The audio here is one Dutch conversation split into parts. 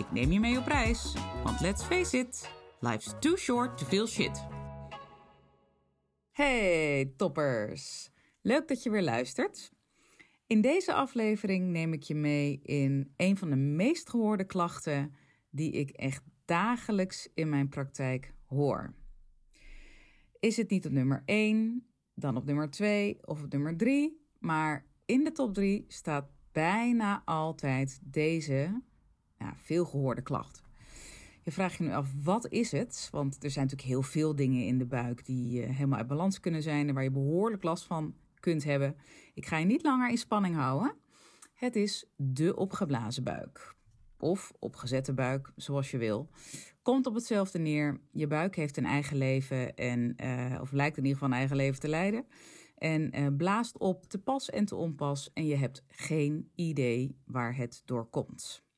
Ik neem je mee op reis, want let's face it, life's too short to feel shit. Hey toppers, leuk dat je weer luistert. In deze aflevering neem ik je mee in een van de meest gehoorde klachten die ik echt dagelijks in mijn praktijk hoor. Is het niet op nummer 1, dan op nummer 2 of op nummer 3, maar in de top 3 staat bijna altijd deze ja, veel gehoorde klacht. Je vraagt je nu af, wat is het? Want er zijn natuurlijk heel veel dingen in de buik die uh, helemaal uit balans kunnen zijn en waar je behoorlijk last van kunt hebben. Ik ga je niet langer in spanning houden. Het is de opgeblazen buik. Of opgezette buik, zoals je wil. Komt op hetzelfde neer. Je buik heeft een eigen leven. En, uh, of lijkt in ieder geval een eigen leven te leiden. En uh, blaast op te pas en te onpas. En je hebt geen idee waar het door komt.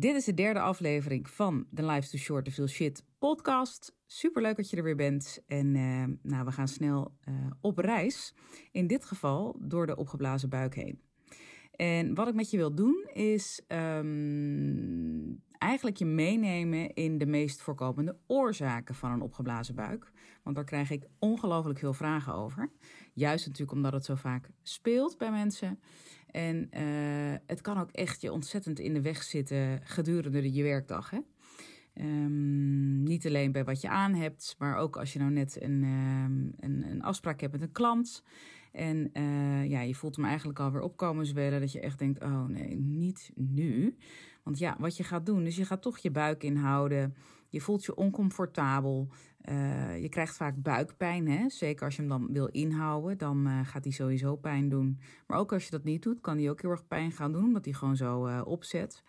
Dit is de derde aflevering van de Life's Too Short to Feel Shit podcast. Super leuk dat je er weer bent. En uh, nou, we gaan snel uh, op reis. In dit geval door de opgeblazen buik heen. En wat ik met je wil doen is um, eigenlijk je meenemen in de meest voorkomende oorzaken van een opgeblazen buik. Want daar krijg ik ongelooflijk veel vragen over. Juist natuurlijk omdat het zo vaak speelt bij mensen. En uh, het kan ook echt je ontzettend in de weg zitten gedurende je werkdag. Hè? Um, niet alleen bij wat je aan hebt, maar ook als je nou net een, um, een, een afspraak hebt met een klant. En uh, ja, je voelt hem eigenlijk alweer opkomen zwellen. Dat je echt denkt, oh nee, niet nu. Want ja, wat je gaat doen, is je gaat toch je buik inhouden. Je voelt je oncomfortabel. Uh, je krijgt vaak buikpijn. Hè? Zeker als je hem dan wil inhouden, dan uh, gaat hij sowieso pijn doen. Maar ook als je dat niet doet, kan hij ook heel erg pijn gaan doen, omdat hij gewoon zo uh, opzet.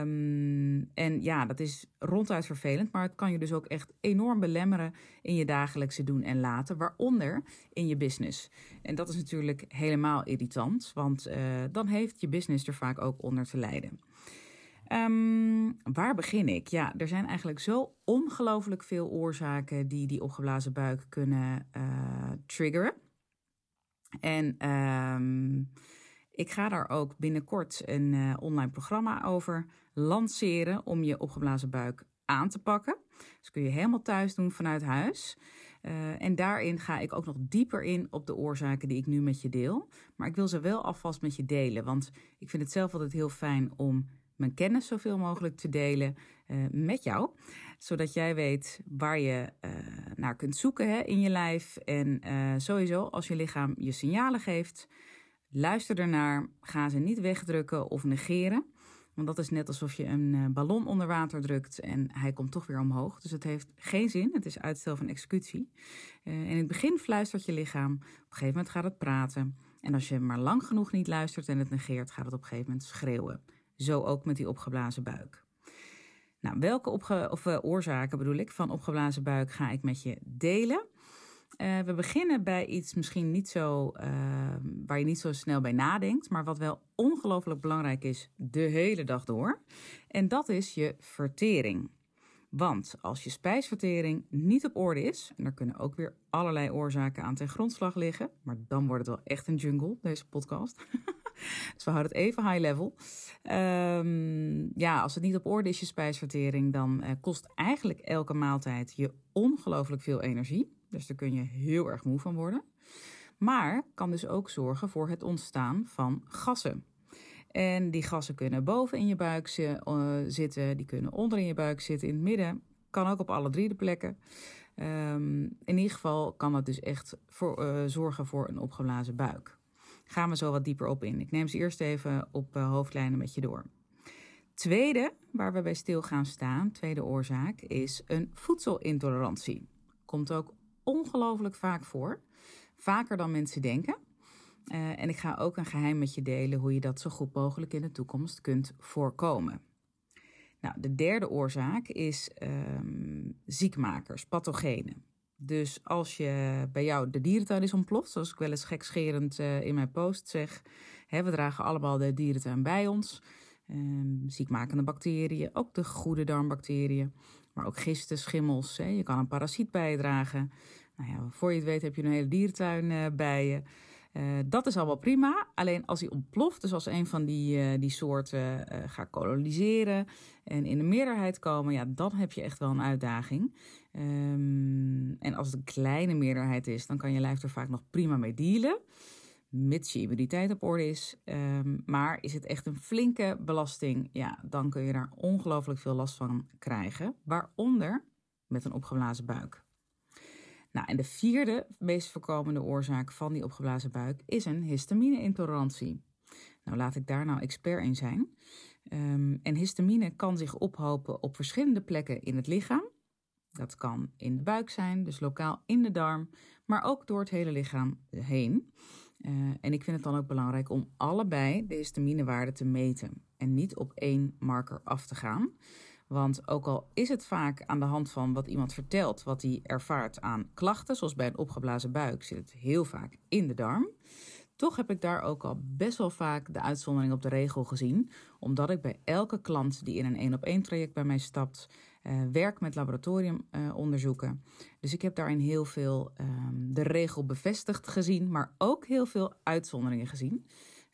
Um, en ja, dat is ronduit vervelend, maar het kan je dus ook echt enorm belemmeren in je dagelijkse doen en laten, waaronder in je business. En dat is natuurlijk helemaal irritant, want dan heeft je business er vaak ook onder te lijden. Um, waar begin ik? Ja, er zijn eigenlijk zo ongelooflijk veel oorzaken die die opgeblazen buik kunnen uh, triggeren. En um, ik ga daar ook binnenkort een uh, online programma over lanceren om je opgeblazen buik aan te pakken. Dus kun je helemaal thuis doen vanuit huis. Uh, en daarin ga ik ook nog dieper in op de oorzaken die ik nu met je deel. Maar ik wil ze wel alvast met je delen, want ik vind het zelf altijd heel fijn om mijn kennis zoveel mogelijk te delen uh, met jou. Zodat jij weet waar je uh, naar kunt zoeken hè, in je lijf. En uh, sowieso als je lichaam je signalen geeft, luister ernaar. Ga ze niet wegdrukken of negeren. Want dat is net alsof je een ballon onder water drukt en hij komt toch weer omhoog. Dus het heeft geen zin. Het is uitstel van executie. in het begin fluistert je lichaam. Op een gegeven moment gaat het praten. En als je maar lang genoeg niet luistert en het negeert, gaat het op een gegeven moment schreeuwen. Zo ook met die opgeblazen buik. Nou, welke of, uh, oorzaken bedoel ik van opgeblazen buik ga ik met je delen? Uh, we beginnen bij iets misschien niet zo, uh, waar je niet zo snel bij nadenkt, maar wat wel ongelooflijk belangrijk is de hele dag door. En dat is je vertering. Want als je spijsvertering niet op orde is, en er kunnen ook weer allerlei oorzaken aan ten grondslag liggen, maar dan wordt het wel echt een jungle, deze podcast. dus we houden het even high level. Um, ja, als het niet op orde is, je spijsvertering, dan uh, kost eigenlijk elke maaltijd je ongelooflijk veel energie. Dus daar kun je heel erg moe van worden. Maar kan dus ook zorgen voor het ontstaan van gassen. En die gassen kunnen boven in je buik zitten, die kunnen onder in je buik zitten, in het midden. Kan ook op alle drie de plekken. Um, in ieder geval kan dat dus echt voor, uh, zorgen voor een opgeblazen buik. Gaan we zo wat dieper op in. Ik neem ze eerst even op uh, hoofdlijnen met je door. Tweede, waar we bij stil gaan staan, tweede oorzaak, is een voedselintolerantie. Komt ook ongelooflijk vaak voor. Vaker dan mensen denken. Uh, en ik ga ook een geheim met je delen hoe je dat zo goed mogelijk in de toekomst kunt voorkomen. Nou, de derde oorzaak is um, ziekmakers, pathogenen. Dus als je bij jou de dierentuin is ontploft, zoals ik wel eens gekscherend uh, in mijn post zeg, hè, we dragen allemaal de dierentuin bij ons. Um, ziekmakende bacteriën, ook de goede darmbacteriën, maar ook gisten, schimmels. Hè. Je kan een parasiet bijdragen. Nou ja, voor je het weet heb je een hele dierentuin uh, bij je. Uh, dat is allemaal prima. Alleen als hij ontploft, dus als een van die, uh, die soorten uh, gaat koloniseren en in de meerderheid komen, ja, dan heb je echt wel een uitdaging. Um, en als het een kleine meerderheid is, dan kan je lijf er vaak nog prima mee dealen. Mits je immuniteit op orde is. Um, maar is het echt een flinke belasting, ja, dan kun je daar ongelooflijk veel last van krijgen. Waaronder met een opgeblazen buik. Nou, en de vierde meest voorkomende oorzaak van die opgeblazen buik is een histamine-intolerantie. Nou, laat ik daar nou expert in zijn. Um, en histamine kan zich ophopen op verschillende plekken in het lichaam. Dat kan in de buik zijn, dus lokaal in de darm, maar ook door het hele lichaam heen. Uh, en ik vind het dan ook belangrijk om allebei de histaminewaarde te meten en niet op één marker af te gaan. Want ook al is het vaak aan de hand van wat iemand vertelt, wat hij ervaart aan klachten, zoals bij een opgeblazen buik, zit het heel vaak in de darm. Toch heb ik daar ook al best wel vaak de uitzondering op de regel gezien, omdat ik bij elke klant die in een één op één traject bij mij stapt, uh, werk met laboratoriumonderzoeken. Dus ik heb daarin heel veel um, de regel bevestigd gezien, maar ook heel veel uitzonderingen gezien.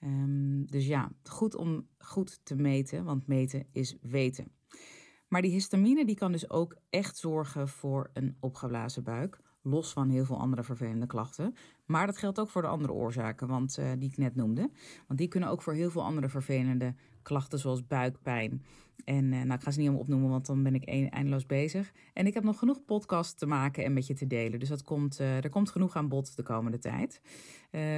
Um, dus ja, goed om goed te meten, want meten is weten. Maar die histamine die kan dus ook echt zorgen voor een opgeblazen buik. Los van heel veel andere vervelende klachten. Maar dat geldt ook voor de andere oorzaken want, uh, die ik net noemde. Want die kunnen ook voor heel veel andere vervelende klachten, zoals buikpijn. En uh, nou, ik ga ze niet allemaal opnoemen, want dan ben ik eindeloos bezig. En ik heb nog genoeg podcasts te maken en met je te delen. Dus dat komt, uh, er komt genoeg aan bod de komende tijd.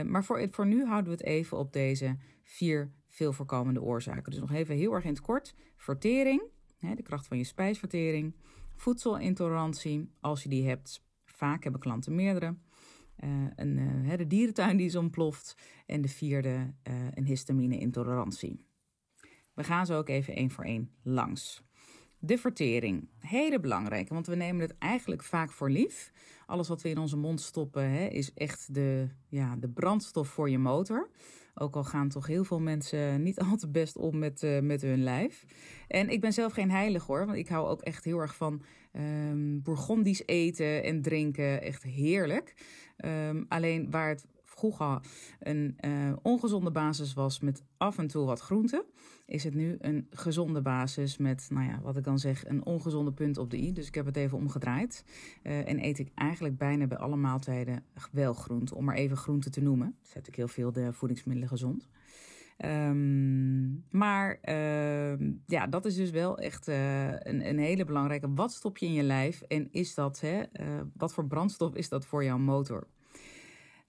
maar voor, voor nu houden we het even op deze vier veel voorkomende oorzaken. Dus nog even heel erg in het kort. Vertering de kracht van je spijsvertering, voedselintolerantie, als je die hebt. Vaak hebben klanten meerdere. Uh, een, uh, de dierentuin die is ontploft. En de vierde, uh, een histamine-intolerantie. We gaan zo ook even één voor één langs. De vertering, hele belangrijke, want we nemen het eigenlijk vaak voor lief. Alles wat we in onze mond stoppen hè, is echt de, ja, de brandstof voor je motor. Ook al gaan toch heel veel mensen niet al te best om met, uh, met hun lijf. En ik ben zelf geen heilig hoor, want ik hou ook echt heel erg van um, Bourgondisch eten en drinken. Echt heerlijk. Um, alleen waar het vroeger een uh, ongezonde basis was met af en toe wat groente, is het nu een gezonde basis met, nou ja, wat ik dan zeg, een ongezonde punt op de i. Dus ik heb het even omgedraaid. Uh, en eet ik eigenlijk bijna bij alle maaltijden wel groente, om maar even groente te noemen. Zet ik heel veel de voedingsmiddelen gezond. Um, maar uh, ja, dat is dus wel echt uh, een, een, hele belangrijke. Wat stop je in je lijf en is dat, hè, wat voor brandstof is dat voor jouw motor?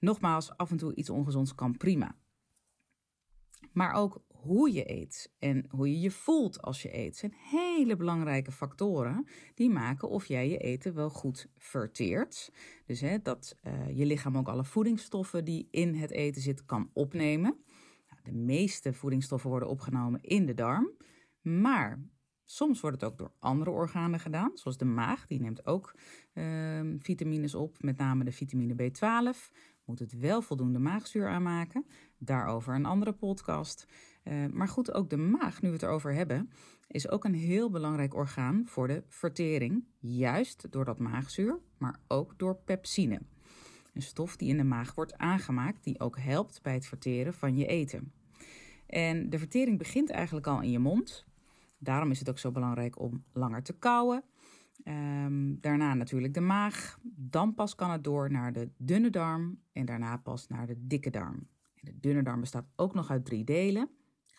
Nogmaals, af en toe iets ongezonds kan prima. Maar ook hoe je eet en hoe je je voelt als je eet zijn hele belangrijke factoren die maken of jij je eten wel goed verteert. Dus hè, dat uh, je lichaam ook alle voedingsstoffen die in het eten zitten kan opnemen. Nou, de meeste voedingsstoffen worden opgenomen in de darm, maar Soms wordt het ook door andere organen gedaan, zoals de maag. Die neemt ook uh, vitamines op, met name de vitamine B12 moet het wel voldoende maagzuur aanmaken. Daarover een andere podcast. Uh, maar goed, ook de maag, nu we het erover hebben, is ook een heel belangrijk orgaan voor de vertering. Juist door dat maagzuur, maar ook door pepsine. Een stof die in de maag wordt aangemaakt, die ook helpt bij het verteren van je eten. En de vertering begint eigenlijk al in je mond. Daarom is het ook zo belangrijk om langer te kauwen. Um, daarna natuurlijk de maag. Dan pas kan het door naar de dunne darm en daarna pas naar de dikke darm. En de dunne darm bestaat ook nog uit drie delen.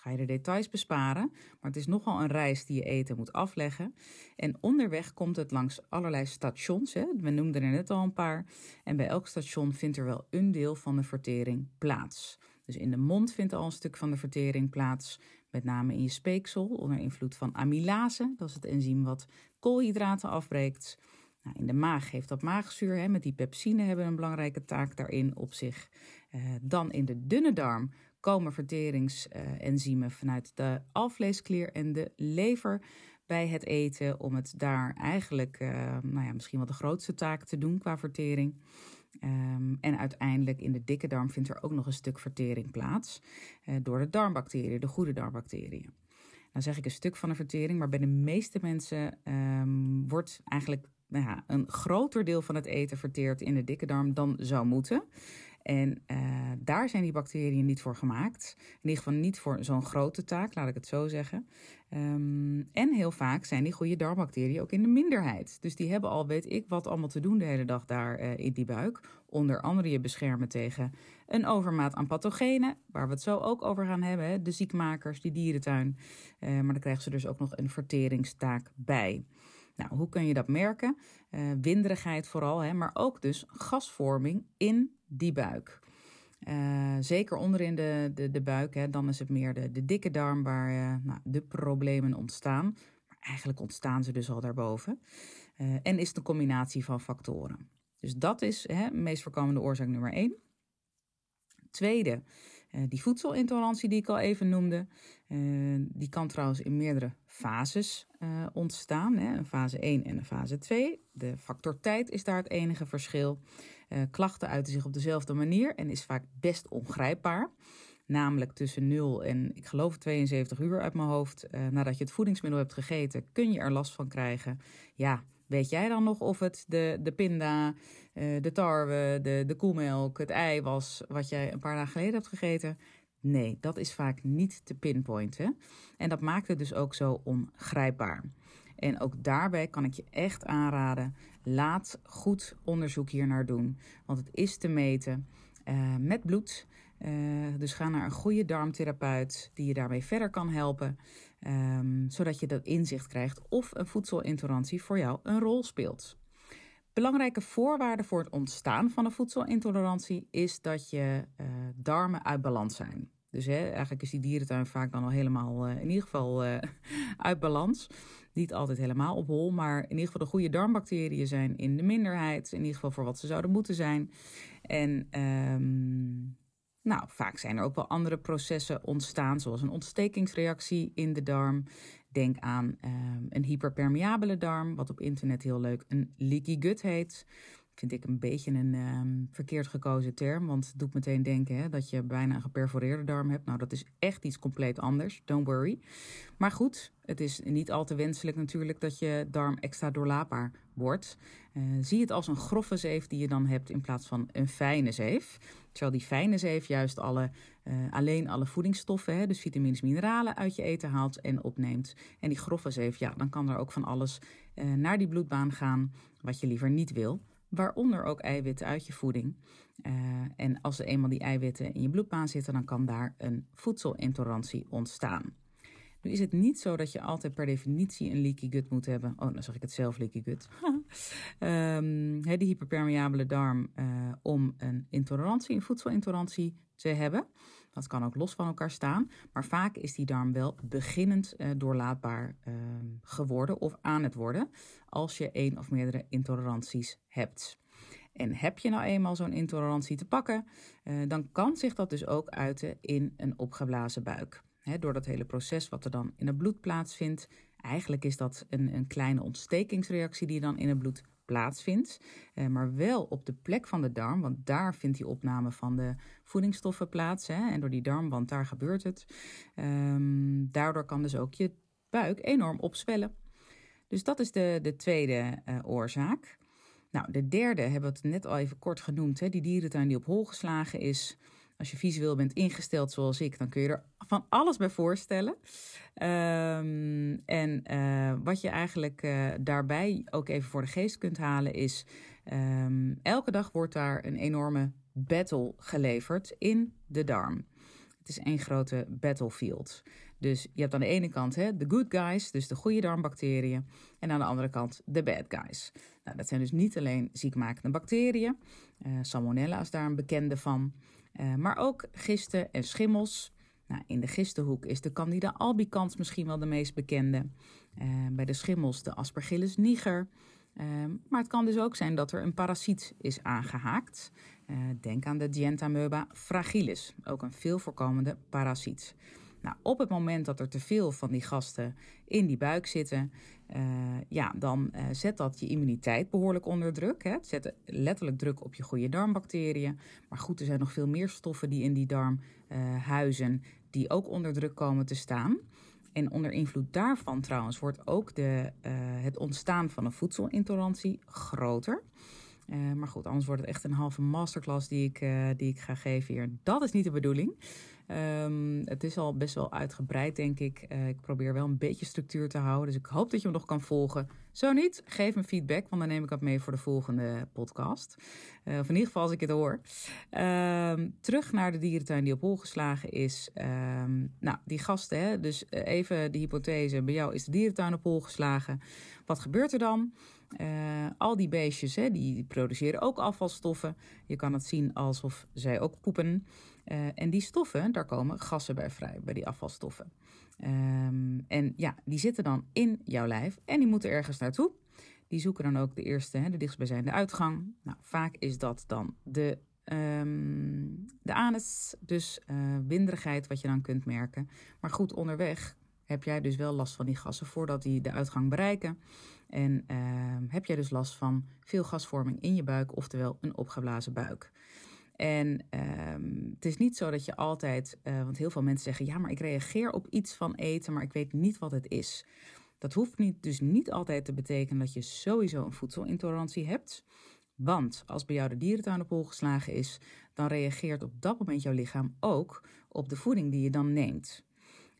Ga je de details besparen, maar het is nogal een reis die je eten moet afleggen. En onderweg komt het langs allerlei stations. Hè? We noemden er net al een paar. En bij elk station vindt er wel een deel van de vertering plaats. Dus in de mond vindt al een stuk van de vertering plaats, met name in je speeksel onder invloed van amylase. Dat is het enzym wat koolhydraten afbreekt. Nou, in de maag geeft dat maagzuur, hè, met die pepsine hebben een belangrijke taak daarin op zich. Uh, dan in de dunne darm komen verteringsenzymen vanuit de alvleesklier en de lever bij het eten, om het daar eigenlijk uh, nou ja, misschien wel de grootste taak te doen qua vertering. Um, en uiteindelijk in de dikke darm vindt er ook nog een stuk vertering plaats uh, door de darmbacteriën, de goede darmbacteriën. Dan zeg ik een stuk van de vertering, maar bij de meeste mensen um, wordt eigenlijk nou ja, een groter deel van het eten verteerd in de dikke darm dan zou moeten. En uh, daar zijn die bacteriën niet voor gemaakt. In ieder geval niet voor zo'n grote taak, laat ik het zo zeggen. Um, en heel vaak zijn die goede darmbacteriën ook in de minderheid. Dus die hebben al, weet ik, wat allemaal te doen de hele dag daar uh, in die buik. Onder andere je beschermen tegen een overmaat aan pathogenen, waar we het zo ook over gaan hebben. De ziekmakers, die dierentuin. Uh, maar dan krijgen ze dus ook nog een verteringstaak bij. Nou, hoe kun je dat merken? Uh, winderigheid vooral, hè, maar ook dus gasvorming in die buik. Uh, zeker onderin de, de, de buik, hè, dan is het meer de, de dikke darm waar nou, de problemen ontstaan. Maar eigenlijk ontstaan ze dus al daarboven. En is het een combinatie van factoren. Dus dat is hè, meest voorkomende oorzaak nummer één. Tweede, die voedselintolerantie die ik al even noemde. die kan trouwens in meerdere fases ontstaan. Hè, een fase 1 en een fase 2. De factor tijd is daar het enige verschil. Klachten uiten zich op dezelfde manier en is vaak best ongrijpbaar. Namelijk tussen 0 en ik geloof 72 uur uit mijn hoofd. Nadat je het voedingsmiddel hebt gegeten, kun je er last van krijgen. Ja, weet jij dan nog of het de, de pinda, uh, de tarwe, de, de koemelk, het ei was wat jij een paar dagen geleden hebt gegeten? Nee, dat is vaak niet te pinpointen. En dat maakt het dus ook zo ongrijpbaar. En ook daarbij kan ik je echt aanraden: laat goed onderzoek hier naar doen. Want het is te meten uh, met bloed. Uh, dus ga naar een goede darmtherapeut die je daarmee verder kan helpen. Um, zodat je dat inzicht krijgt of een voedselintolerantie voor jou een rol speelt. Belangrijke voorwaarde voor het ontstaan van een voedselintolerantie is dat je uh, darmen uit balans zijn. Dus hè, eigenlijk is die dierentuin vaak dan al helemaal uh, in ieder geval uh, uit balans. Niet altijd helemaal op hol, maar in ieder geval de goede darmbacteriën zijn in de minderheid. In ieder geval voor wat ze zouden moeten zijn. En um, nou, vaak zijn er ook wel andere processen ontstaan, zoals een ontstekingsreactie in de darm. Denk aan um, een hyperpermeabele darm, wat op internet heel leuk een leaky gut heet vind ik een beetje een um, verkeerd gekozen term. Want het doet meteen denken hè, dat je bijna een geperforeerde darm hebt. Nou, dat is echt iets compleet anders. Don't worry. Maar goed, het is niet al te wenselijk natuurlijk dat je darm extra doorlaatbaar wordt. Uh, zie het als een grove zeef die je dan hebt in plaats van een fijne zeef. Terwijl die fijne zeef juist alle, uh, alleen alle voedingsstoffen, hè, dus vitamines, mineralen uit je eten haalt en opneemt. En die grove zeef, ja, dan kan er ook van alles uh, naar die bloedbaan gaan wat je liever niet wil waaronder ook eiwitten uit je voeding. Uh, en als er eenmaal die eiwitten in je bloedbaan zitten, dan kan daar een voedselintolerantie ontstaan. Nu is het niet zo dat je altijd per definitie een leaky gut moet hebben. Oh, dan zeg ik het zelf, leaky gut. um, die hyperpermeabele darm uh, om een intolerantie, een voedselintolerantie te hebben. Dat kan ook los van elkaar staan. Maar vaak is die darm wel beginnend uh, doorlaatbaar uh, geworden of aan het worden. Als je één of meerdere intoleranties hebt. En heb je nou eenmaal zo'n intolerantie te pakken, uh, dan kan zich dat dus ook uiten in een opgeblazen buik. Door dat hele proces wat er dan in het bloed plaatsvindt. Eigenlijk is dat een, een kleine ontstekingsreactie die dan in het bloed plaatsvindt. Uh, maar wel op de plek van de darm, want daar vindt die opname van de voedingsstoffen plaats. Hè, en door die darmwand, daar gebeurt het. Um, daardoor kan dus ook je buik enorm opzwellen. Dus dat is de, de tweede uh, oorzaak. Nou, de derde hebben we het net al even kort genoemd. Hè, die dierentuin die op hol geslagen is. Als je visueel bent ingesteld zoals ik, dan kun je er van alles bij voorstellen. Um, en uh, wat je eigenlijk uh, daarbij ook even voor de geest kunt halen is... Um, elke dag wordt daar een enorme battle geleverd in de darm. Het is één grote battlefield. Dus je hebt aan de ene kant de good guys, dus de goede darmbacteriën. En aan de andere kant de bad guys. Nou, dat zijn dus niet alleen ziekmakende bacteriën. Uh, salmonella is daar een bekende van. Uh, maar ook gisten en schimmels. Nou, in de gistenhoek is de Candida albicans misschien wel de meest bekende. Uh, bij de schimmels de Aspergillus niger. Uh, maar het kan dus ook zijn dat er een parasiet is aangehaakt. denk aan de Dientamoeba fragilis, ook een veel voorkomende parasiet. Nou, op het moment dat er te veel van die gasten in die buik zitten, uh, ja, dan uh, zet dat je immuniteit behoorlijk onder druk. Hè. Het zet letterlijk druk op je goede darmbacteriën. Maar goed, er zijn nog veel meer stoffen die in die darm uh, huizen, die ook onder druk komen te staan. En onder invloed daarvan trouwens wordt ook de, het ontstaan van een voedselintolerantie groter. Uh, maar goed, anders wordt het echt een halve masterclass die ik, uh, die ik ga geven hier. Dat is niet de bedoeling. Um, het is al best wel uitgebreid, denk ik. Uh, ik probeer wel een beetje structuur te houden. Dus ik hoop dat je me nog kan volgen. Zo niet, geef me feedback, want dan neem ik dat mee voor de volgende podcast. of in ieder geval als ik het hoor. Ehm, terug naar de dierentuin die op hol geslagen is. Um, nou, die gasten, hè, dus even de hypothese. Bij jou is de dierentuin op hol geslagen. Wat gebeurt er dan? Uh, al die beestjes hè, die produceren ook afvalstoffen. Je kan het zien alsof zij ook poepen. Uh, en die stoffen, daar komen gassen bij vrij, bij die afvalstoffen. Um, en ja, die zitten dan in jouw lijf en die moeten ergens naartoe. Die zoeken dan ook de eerste, hè, de dichtstbijzijnde uitgang. Nou, vaak is dat dan de, um, de anus, dus uh, winderigheid wat je dan kunt merken. Maar goed, onderweg heb jij dus wel last van die gassen voordat die de uitgang bereiken. En uh, heb jij dus last van veel gasvorming in je buik, oftewel een opgeblazen buik. En uh, het is niet zo dat je altijd, uh, want heel veel mensen zeggen: ja, maar ik reageer op iets van eten, maar ik weet niet wat het is. Dat hoeft niet, dus niet altijd te betekenen dat je sowieso een voedselintolerantie hebt. Want als bij jou de dierentuin op hol geslagen is, dan reageert op dat moment jouw lichaam ook op de voeding die je dan neemt.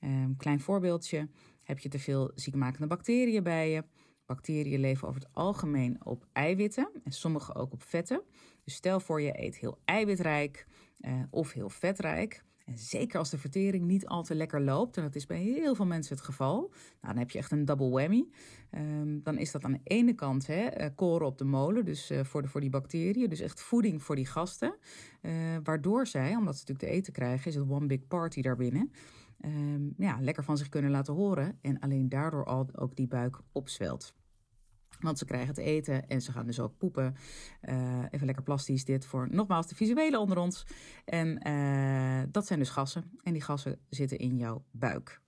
Um, klein voorbeeldje: heb je te veel ziekmakende bacteriën bij je? Bacteriën leven over het algemeen op eiwitten en sommige ook op vetten. Dus stel voor je eet heel eiwitrijk uh, of heel vetrijk. En zeker als de vertering niet al te lekker loopt, en dat is bij heel veel mensen het geval, nou, dan heb je echt een double whammy. Um, dan is dat aan de ene kant hè, koren op de molen, dus uh, voor, de, voor die bacteriën, dus echt voeding voor die gasten. Uh, waardoor zij, omdat ze natuurlijk te eten krijgen, is het one big party daarbinnen. Um, ja, lekker van zich kunnen laten horen en alleen daardoor al ook die buik opzwelt. Want ze krijgen het eten en ze gaan dus ook poepen. Uh, even lekker plastisch dit voor nogmaals de visuele onder ons. En uh, dat zijn dus gassen. En die gassen zitten in jouw buik.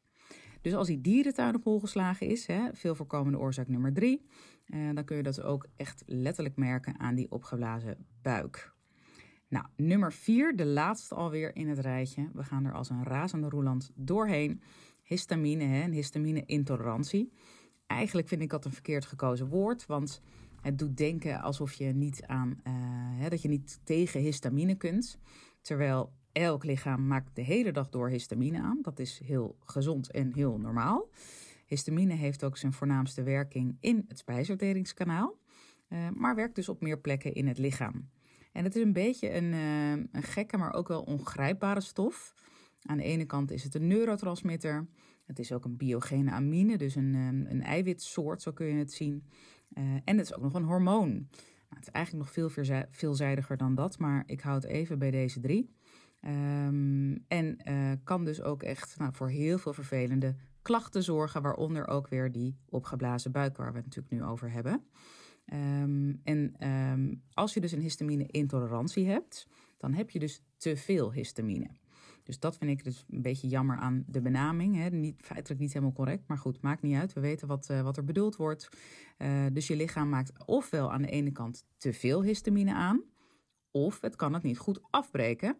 Dus als die dierentuin op hol geslagen is, hè, veel voorkomende oorzaak nummer drie, uh, dan kun je dat ook echt letterlijk merken aan die opgeblazen buik. Nou, nummer vier, de laatste alweer in het rijtje. We gaan er als een razende roeland doorheen. Histamine, hè, een histamine-intolerantie eigenlijk vind ik dat een verkeerd gekozen woord, want het doet denken alsof je niet aan, uh, hè, dat je niet tegen histamine kunt. Terwijl elk lichaam maakt de hele dag door histamine aan. Dat is heel gezond en heel normaal. Histamine heeft ook zijn voornaamste werking in het spijsverteringskanaal, uh, maar werkt dus op meer plekken in het lichaam. En het is een beetje een, uh, een gekke, maar ook wel ongrijpbare stof. Aan de ene kant is het een neurotransmitter. Het is ook een biogene amine, dus een, ehm, een eiwitsoort, zo kun je het zien. Uh, en het is ook nog een hormoon. Nou, het is eigenlijk nog veel veelzijdiger dan dat, maar ik houd even bij deze drie. Um, en uh, kan dus ook echt nou, voor heel veel vervelende klachten zorgen, waaronder ook weer die opgeblazen buik waar we het natuurlijk nu over hebben. Um, en als je dus een histamine-intolerantie hebt, dan heb je dus te veel histamine. Dus dat vind ik dus een beetje jammer aan de benaming. Hè. Niet, feitelijk niet helemaal correct, maar goed, maakt niet uit. We weten wat, uh, wat er bedoeld wordt. Uh, dus je lichaam maakt ofwel aan de ene kant te veel histamine aan, of het kan het niet goed afbreken,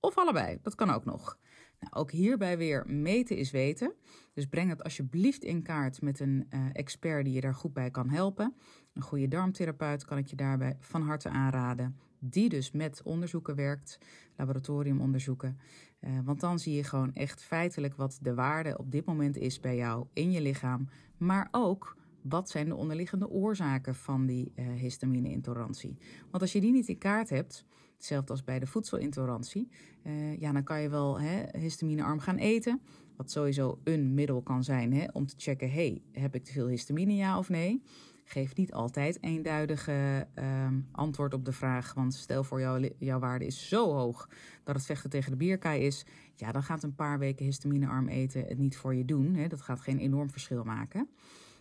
of allebei. Dat kan ook nog. Nou, ook hierbij weer meten is weten. Dus breng het alsjeblieft in kaart met een uh, expert die je daar goed bij kan helpen. Een goede darmtherapeut kan ik je daarbij van harte aanraden die dus met onderzoeken werkt, laboratoriumonderzoeken. Uh, want dan zie je gewoon echt feitelijk wat de waarde op dit moment is bij jou in je lichaam, maar ook wat zijn de onderliggende oorzaken van die uh, histamine-intolerantie. Want als je die niet in kaart hebt, hetzelfde als bij de voedselintolerantie, uh, ja, dan kan je wel histaminearm gaan eten. Wat sowieso een middel kan zijn hè, om te checken: hey, heb ik te veel histamine, ja of nee? geeft niet altijd eenduidige um, antwoord op de vraag. Want stel voor jou, jouw waarde is zo hoog dat het vechten tegen de bierkaai is. Ja, dan gaat een paar weken histaminearm eten het niet voor je doen. Hè. Dat gaat geen enorm verschil maken.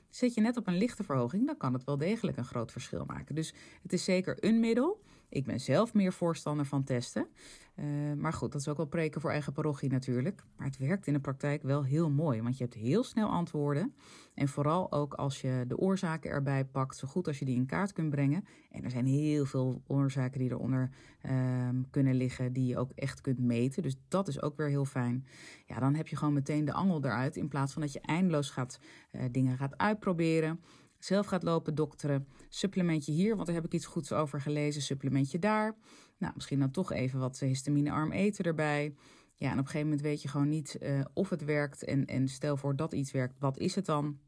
Zit je net op een lichte verhoging, dan kan het wel degelijk een groot verschil maken. Dus het is zeker een middel. Ik ben zelf meer voorstander van testen. Uh, maar goed, dat is ook wel preken voor eigen parochie natuurlijk. Maar het werkt in de praktijk wel heel mooi, want je hebt heel snel antwoorden. En vooral ook als je de oorzaken erbij pakt, zo goed als je die in kaart kunt brengen. En er zijn heel veel oorzaken die eronder uh, kunnen liggen, die je ook echt kunt meten. Dus dat is ook weer heel fijn. Ja, dan heb je gewoon meteen de angel eruit, in plaats van dat je eindeloos gaat, uh, dingen gaat uitproberen zelf gaat lopen dokteren. Supplementje hier, want daar heb ik iets goeds over gelezen. Supplementje daar. Nou, misschien dan toch even wat histaminearm eten erbij. Ja, en op een gegeven moment weet je gewoon niet uh, of het werkt. En, en stel voor dat iets werkt, wat is het dan?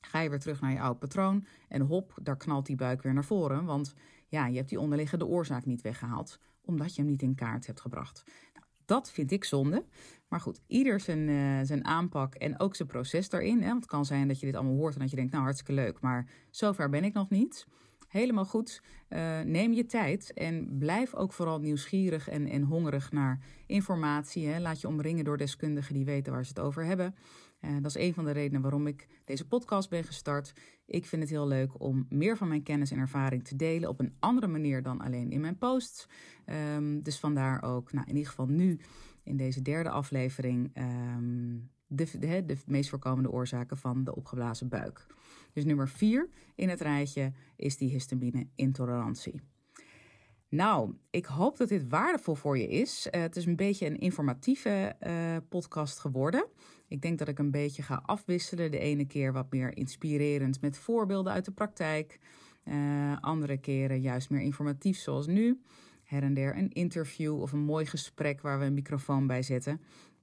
Ga je weer terug naar je oud patroon en hop, daar knalt die buik weer naar voren. Want ja, je hebt die onderliggende oorzaak niet weggehaald, omdat je hem niet in kaart hebt gebracht. Dat vind ik zonde. Maar goed, ieder zijn, uh, zijn aanpak en ook zijn proces daarin. Hè? Want het kan zijn dat je dit allemaal hoort en dat je denkt, nou hartstikke leuk, maar zover ben ik nog niet. Helemaal goed. Uh, neem je tijd en blijf ook vooral nieuwsgierig en, en hongerig naar informatie. Hè? Laat je omringen door deskundigen die weten waar ze het over hebben. Uh, dat is een van de redenen waarom ik deze podcast ben gestart. Ik vind het heel leuk om meer van mijn kennis en ervaring te delen op een andere manier dan alleen in mijn posts. Um, dus vandaar ook, nou, in ieder geval nu in deze derde aflevering, de, de, de meest voorkomende oorzaken van de opgeblazen buik. Dus nummer vier in het rijtje is die histamine-intolerantie. Nou, ik hoop dat dit waardevol voor je is. Uh, het is een beetje een informatieve uh, podcast geworden. Ik denk dat ik een beetje ga afwisselen. De ene keer wat meer inspirerend met voorbeelden uit de praktijk. Uh, andere keren juist meer informatief zoals nu. Her en der een interview of een mooi gesprek waar we een microfoon bij zetten.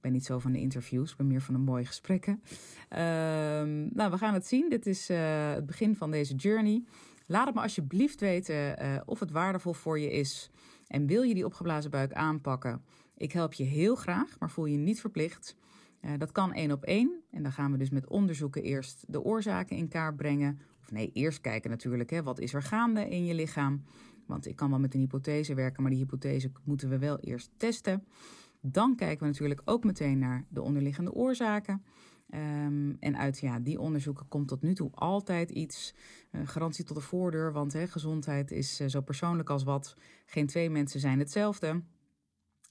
Ik ben niet zo van de interviews, ik ben meer van de mooie gesprekken. Ehm, nou, we gaan het zien. Dit is het begin van deze journey. Laat het me alsjeblieft weten uh, of het waardevol voor je is. En wil je die opgeblazen buik aanpakken? Ik help je heel graag, maar voel je niet verplicht. Uh, dat kan één op één. En dan gaan we dus met onderzoeken eerst de oorzaken in kaart brengen. Of nee, eerst kijken natuurlijk, hè, wat is er gaande in je lichaam? Want ik kan wel met een hypothese werken, maar die hypothese moeten we wel eerst testen. Dan kijken we natuurlijk ook meteen naar de onderliggende oorzaken. Um, en uit ja, die onderzoeken komt tot nu toe altijd iets. Uh, garantie tot de voordeur, want hè, gezondheid is uh, zo persoonlijk als wat. Geen twee mensen zijn hetzelfde.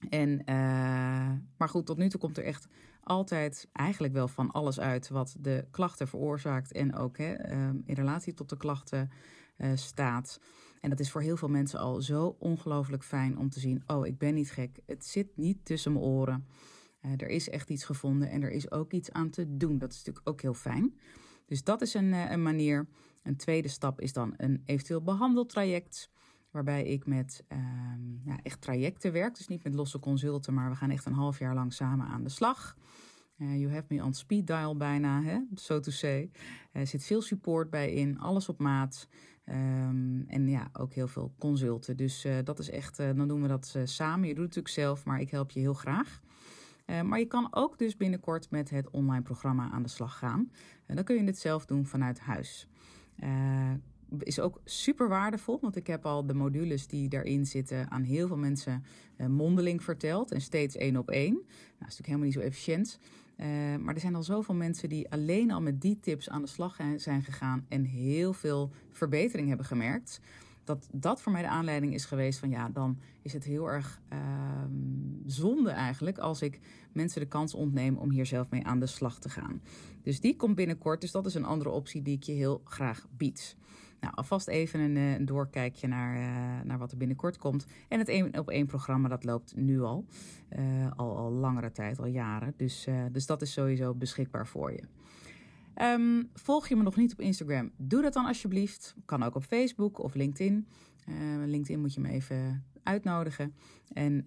En, uh, maar goed, tot nu toe komt er echt altijd eigenlijk wel van alles uit wat de klachten veroorzaakt en ook hè, in relatie tot de klachten staat. En dat is voor heel veel mensen al zo ongelooflijk fijn om te zien: oh, ik ben niet gek. Het zit niet tussen mijn oren. Uh, er is echt iets gevonden en er is ook iets aan te doen. Dat is natuurlijk ook heel fijn. Dus dat is een, uh, een manier. Een tweede stap is dan een eventueel behandeltraject. Waarbij ik met um, ja, echt trajecten werk. Dus niet met losse consulten, maar we gaan echt een half jaar lang samen aan de slag. Uh, you have me on speed dial bijna, hè? so to say. Er zit veel support bij in, alles op maat. Um, en ja, ook heel veel consulten. Dus uh, dat is echt, uh, dan doen we dat samen. Je doet het natuurlijk zelf, maar ik help je heel graag. maar je kan ook dus binnenkort met het online programma aan de slag gaan. En dan kun je dit zelf doen vanuit huis. is ook super waardevol, want ik heb al de modules die daarin zitten aan heel veel mensen mondeling verteld en steeds één op één. Nou, dat is natuurlijk helemaal niet zo efficiënt. Uh, maar er zijn al zoveel mensen die alleen al met die tips aan de slag zijn gegaan en heel veel verbetering hebben gemerkt. Dat dat voor mij de aanleiding is geweest van ja, dan is het heel erg uh, zonde eigenlijk als ik mensen de kans ontneem om hier zelf mee aan de slag te gaan. Dus die komt binnenkort, dus dat is een andere optie die ik je heel graag bied. Nou, alvast even een, eh, een doorkijkje naar, uh, naar wat er binnenkort komt. En het 1 op 1 programma dat loopt nu al. Uh, al, al langere tijd, al jaren. Dus, dus dat is sowieso beschikbaar voor je. Um, volg je me nog niet op Instagram? Doe dat dan alsjeblieft. Kan ook op Facebook of LinkedIn. LinkedIn moet je me even uitnodigen. En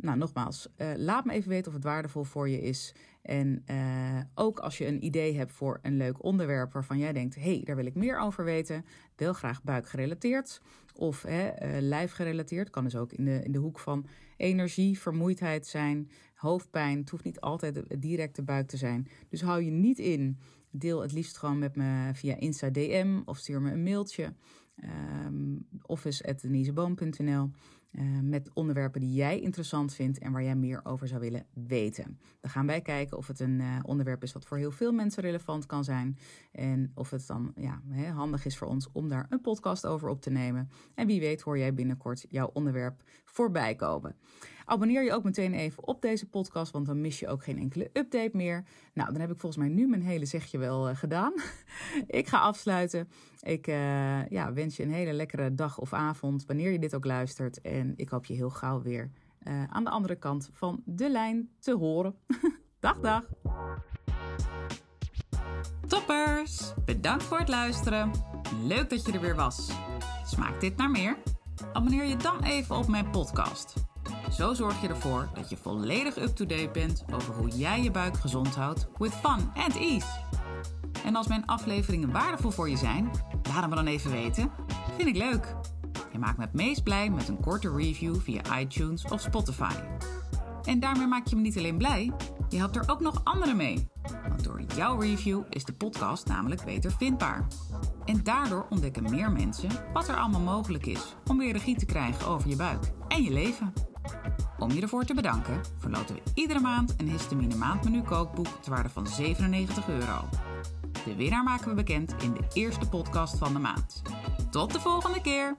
nou, nogmaals, laat me even weten of het waardevol voor je is. En uh, ook als je een idee hebt voor een leuk onderwerp waarvan jij denkt: hé, hey, daar wil ik meer over weten. Wel graag buikgerelateerd of hè, uh, lijfgerelateerd. Kan dus ook in de, in de hoek van energie, vermoeidheid zijn, hoofdpijn. Het hoeft niet altijd direct de buik te zijn. Dus hou je niet in. Deel het liefst gewoon met me via Insta DM of stuur me een mailtje. Um, office.deniseboom.nl Uh, met onderwerpen die jij interessant vindt en waar jij meer over zou willen weten. Dan gaan wij kijken of het een uh, onderwerp is wat voor heel veel mensen relevant kan zijn. En of het dan ja, handig is voor ons om daar een podcast over op te nemen. En wie weet hoor jij binnenkort jouw onderwerp voorbij komen. Abonneer je ook meteen even op deze podcast, want dan mis je ook geen enkele update meer. Nou, dan heb ik volgens mij nu mijn hele zegje wel uh, gedaan. ik ga afsluiten. Ik uh, ja, wens je een hele lekkere dag of avond, wanneer je dit ook luistert. En ik hoop je heel gauw weer uh, aan de andere kant van de lijn te horen. dag, dag. Toppers! Bedankt voor het luisteren. Leuk dat je er weer was. Smaakt dit naar meer? Abonneer je dan even op mijn podcast. Zo zorg je ervoor dat je volledig up-to-date bent over hoe jij je buik gezond houdt with fun and ease. En als mijn afleveringen waardevol voor je zijn, laat het me dan even weten. Vind ik leuk. Je maakt me het meest blij met een korte review via iTunes of Spotify. En daarmee maak je me niet alleen blij, je helpt er ook nog anderen mee. Want door jouw review is de podcast namelijk beter vindbaar. En daardoor ontdekken meer mensen wat er allemaal mogelijk is om weer regie te krijgen over je buik en je leven. Om je ervoor te bedanken verloten we iedere maand een histamine maandmenu kookboek ter waarde van 97 euro. De winnaar maken we bekend in de eerste podcast van de maand. Tot de volgende keer!